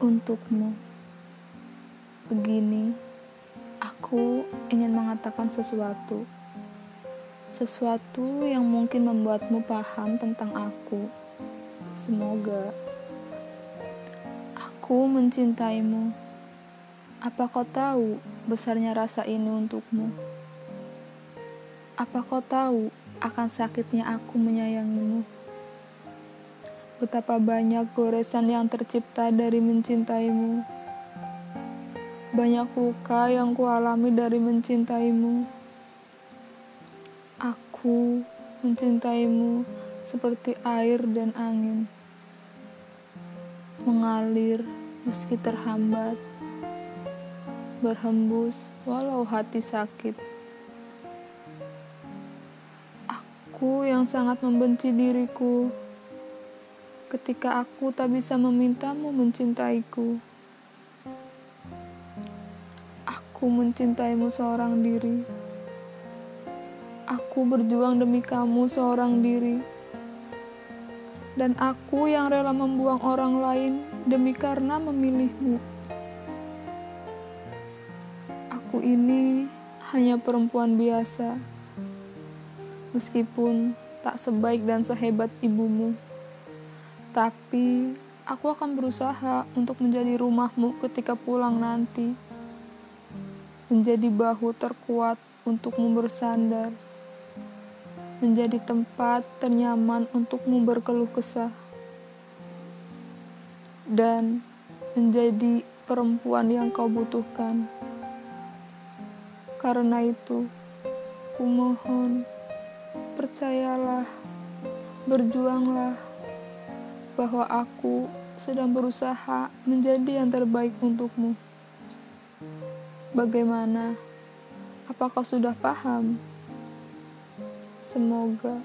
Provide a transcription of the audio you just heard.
untukmu. Begini, aku ingin mengatakan sesuatu. Sesuatu yang mungkin membuatmu paham tentang aku. Semoga aku mencintaimu. Apa kau tahu besarnya rasa ini untukmu? Apa kau tahu akan sakitnya aku menyayangimu? Betapa banyak goresan yang tercipta dari mencintaimu. Banyak luka yang kualami dari mencintaimu Aku mencintaimu seperti air dan angin, mengalir meski terhambat, berhembus walau hati sakit. Aku yang sangat membenci diriku ketika aku tak bisa memintamu mencintaiku. Aku mencintaimu seorang diri. Aku berjuang demi kamu seorang diri. Dan aku yang rela membuang orang lain demi karena memilihmu. Aku ini hanya perempuan biasa. Meskipun tak sebaik dan sehebat ibumu. Tapi aku akan berusaha untuk menjadi rumahmu ketika pulang nanti. Menjadi bahu terkuat untukmu bersandar menjadi tempat ternyaman untukmu berkeluh kesah, dan menjadi perempuan yang kau butuhkan. Karena itu, kumohon, percayalah, berjuanglah, bahwa aku sedang berusaha menjadi yang terbaik untukmu. Bagaimana? Apakah sudah paham? Semoga